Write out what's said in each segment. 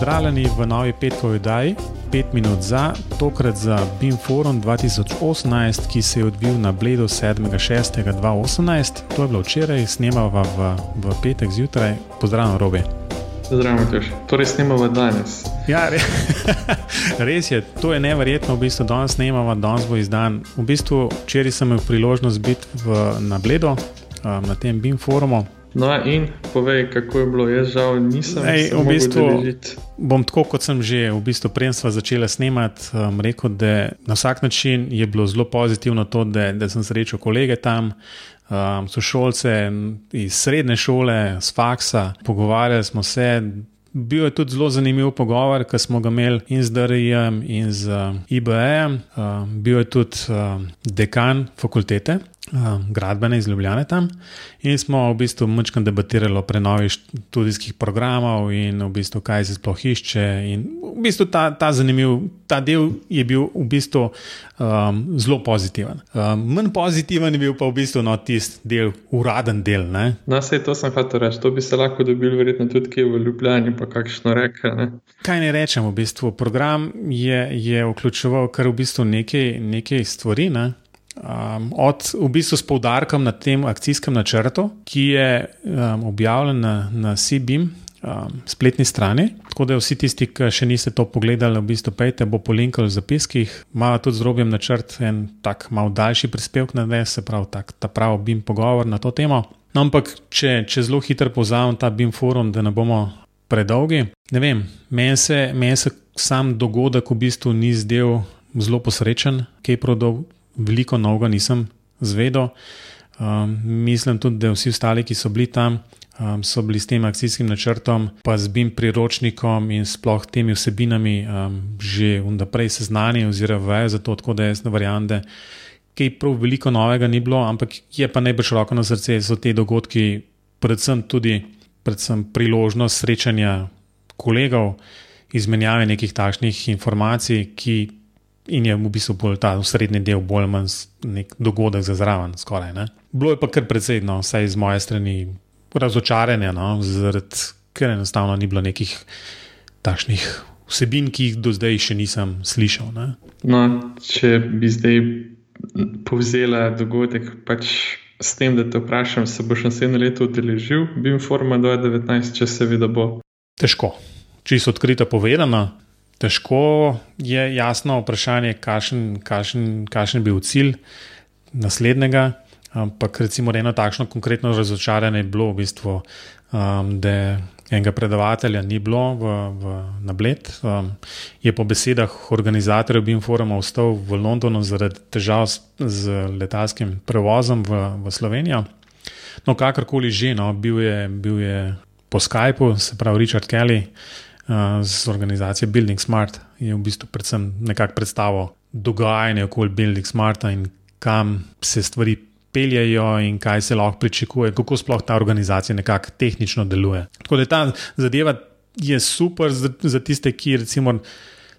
Pozdravljeni v novi petkovi oddaji, pet minut za, tokrat za BIM Forum 2018, ki se je odvil na Bledu 7.6.2018. To je bilo včeraj, snemava v, v petek zjutraj. Pozdravljen, Robi. Pozdravljen, Matjoš. Torej snemava danes. Ja, re, res je, to je neverjetno, v bistvu danes snemava, danes bo izdan. V bistvu včeraj sem imel priložnost biti v, na Bledu, um, na tem BIM forumu. No, in povej, kako je bilo. Jaz žal nisem Ej, v bistvu, bom tako, kot sem že v bistvu premstva začela snemati, um, rekel, da na vsak način je bilo zelo pozitivno to, da, da sem srečal kolege tam, um, sošolce iz srednje šole, z faksa, pogovarjali smo se. Bil je tudi zelo zanimiv pogovor, ki smo ga imeli in z DRI-jem, in z uh, IBM. Uh, bil je tudi uh, dekan fakultete, gradbene iz Ljubljana tam. In smo v bistvu mečkam debatirali o prenovi študijskih programov in v bistvu kaj se sploh išče. In v bistvu ta, ta zanimiv, ta del je bil v bistvu um, zelo pozitiven. Um, manj pozitiven je bil pa v bistvu no, tisti del, uraden del. Ne? No, vse to sem hotel reči. To bi se lahko dobil, verjetno tudi kje v Ljubljani, pa kakšno reka. Ne? Kaj ne rečem, v bistvu program je, je vključeval kar v bistvu nekaj, nekaj stvari. Ne? Um, od v bistvu s poudarkom na tem akcijskem načrtu, ki je um, objavljen na, na CBIM um, spletni strani. Tako da vsi tisti, ki še niste to pogledali, v bistvu pejte, bo po linku v zapiskih. Malo tudi zrobim načrt, en tak mal daljši prispevek na dnes, se pravi, tak, ta pravi BIM pogovor na to temo. No, ampak, če, če zelo hitro povzamem ta BIM forum, da ne bomo predolgi, ne vem, meni se, men se sam dogodek v bistvu ni zdel zelo posrečen, kaj prav veliko novega nisem zvedel. Um, mislim tudi, da vsi ostali, ki so bili tam, um, so bili s tem akcijskim načrtom, pa z BIM priročnikom in sploh temi vsebinami um, že vnaprej seznanjeni oziroma vejo za to, tako da jaz ne verjamem, da kaj prav veliko novega ni bilo, ampak je pa najbolj široko na srce, so te dogodki, predvsem tudi predvsem priložnost srečanja kolegov, izmenjave nekih takšnih informacij, ki in je v bistvu bolj ta srednji del, bolj ali manj nek dogodek za zraven. Skoraj, Bilo je pa kar predsedno, vsaj iz moje strani, razočaranje, no, zaradi ker enostavno ni bilo nekih takšnih vsebin, ki jih do zdaj še nisem slišal. Ne. No, če bi zdaj povzela dogodek, pač. S tem, da te vprašam, se boš naslednje leto udeležil, bi informa 2019, če se vidi, da bo. Težko. Čisto odkrito povedano, Težko je jasno vprašanje, kakšen je bil cilj naslednjega. Ampak recimo eno takšno konkretno razočaranje je bilo, v bistvu, um, da enega predavatelja ni bilo v, v, na Bled. Um, je po besedah organizatorjev BIM-foruma ostal v Londonu zaradi težav z, z letalskim prevozom v, v Slovenijo. No, kakorkoli že, no, bil, je, bil je po Skypu, se pravi Richard Kelly z organizacijo Building Smart, je v bistvu predvsem nekako predstavo dogajanja okoli Building Smarta in kam se stvari peljajo in kaj se lahko pričakuje, kako sploh ta organizacija nekako tehnično deluje. Tako da ta zadeva je super za, za tiste, ki recimo.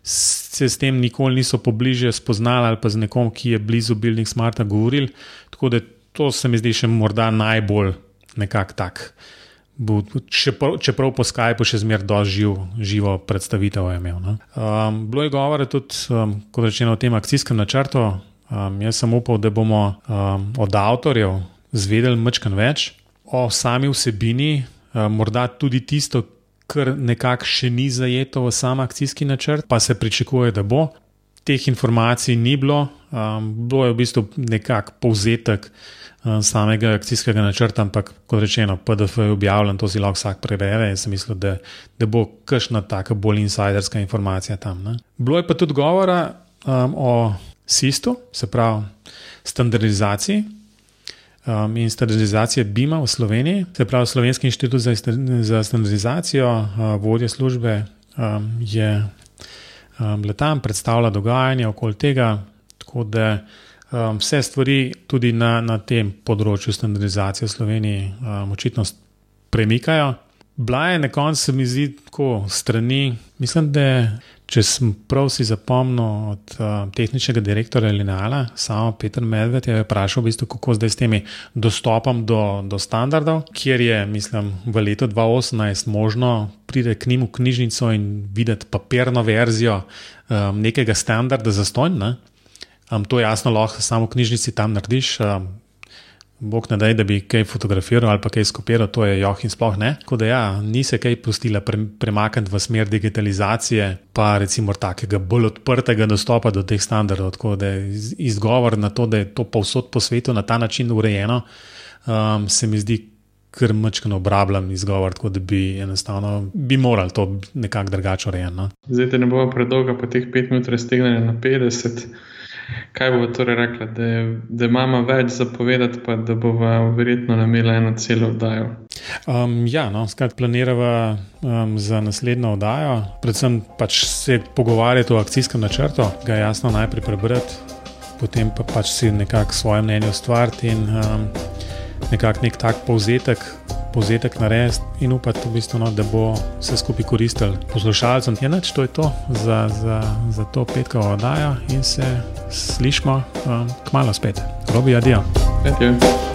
Se s tem nikoli niso pobliže spoznali, ali pa z nekom, ki je blizu Building Smarta, govorili. Tako da to se mi zdi še morda najbolj nekako tak uh, bo, čeprav, čeprav po Skypu še zmeraj doživ, živo predstavitev imel. Um, bilo je govora tudi, um, kot rečeno, o tem akcijskem načrtu. Um, jaz sem upal, da bomo um, od avtorjev zvedeli mečkan več o sami vsebini, um, morda tudi tisto, kar nekako še ni zajeto v sam akcijski načrt, pa se pričakuje, da bo. Teh informacij ni bilo, um, bilo je v bistvu nekak povzetek. Eh, samega akcijskega načrta, ampak kot rečeno, PDF je objavljen, to si lahko vsak prebere. Jaz mislim, da, da bo kakšna taka bolj insiderska informacija tam. Ne? Bilo je pa tudi govora um, o SIST-u, se pravi standardizaciji. Um, in standardizacija BIM-a v Sloveniji, se pravi Slovenski inštitut za, za standardizacijo, uh, vodja službe um, je um, letam predstavlja dogajanje okoli tega, tako da um, vse stvari tudi na, na tem področju standardizacije v Sloveniji um, očitno premikajo. Bila je na koncu, se mi zdi, tako strani. Mislim, da Če sem prav si zapomnil od uh, tehničnega direktorja Lineala, samo Petr Medved je vprašal, v bistvu, kako zdaj s temi dostopom do, do standardov, kjer je, mislim, v letu 2018 možno priti k njim v knjižnico in videti papirno verzijo um, nekega standarda za stojn. Um, to jasno lahko samo v knjižnici tam narediš. Um, Bog ne da, da bi kaj fotografiral ali pa kaj skopiral, to je joh in sploh ne. Tako da, ja, ni se kaj pustila pre, premakniti v smer digitalizacije, pa recimo takega bolj odprtega dostopa do teh standardov. Tako da izgovor na to, da je to povsod po svetu na ta način urejeno, um, se mi zdi. Ker mečkano obrabljam izgovor, tako da bi enostavno bi morali to nekako drugače urejeno. No? Zdaj te ne bo predolgo, po teh pet minut raztegnjeno na 50. Kaj bo torej rekla, da, da imamo več za povedati, pa da bo verjetno namela eno celo oddajo? Um, ja, no, skratka, planiramo um, za naslednjo oddajo, predvsem pač se pogovarjati o akcijskem načrtu, ga jasno najprej prebrati, potem pa pač si nekako svoje mnenje ustvariti in um, nekako nek tak povzetek povzetek narediti in upati, v bistvu, no, da bo vse skupaj koristil poslušalcem. Je noč, to je to za, za, za to petkovo oddajo in se slišmo um, kmalo spet. Robi, adijo. Thank you.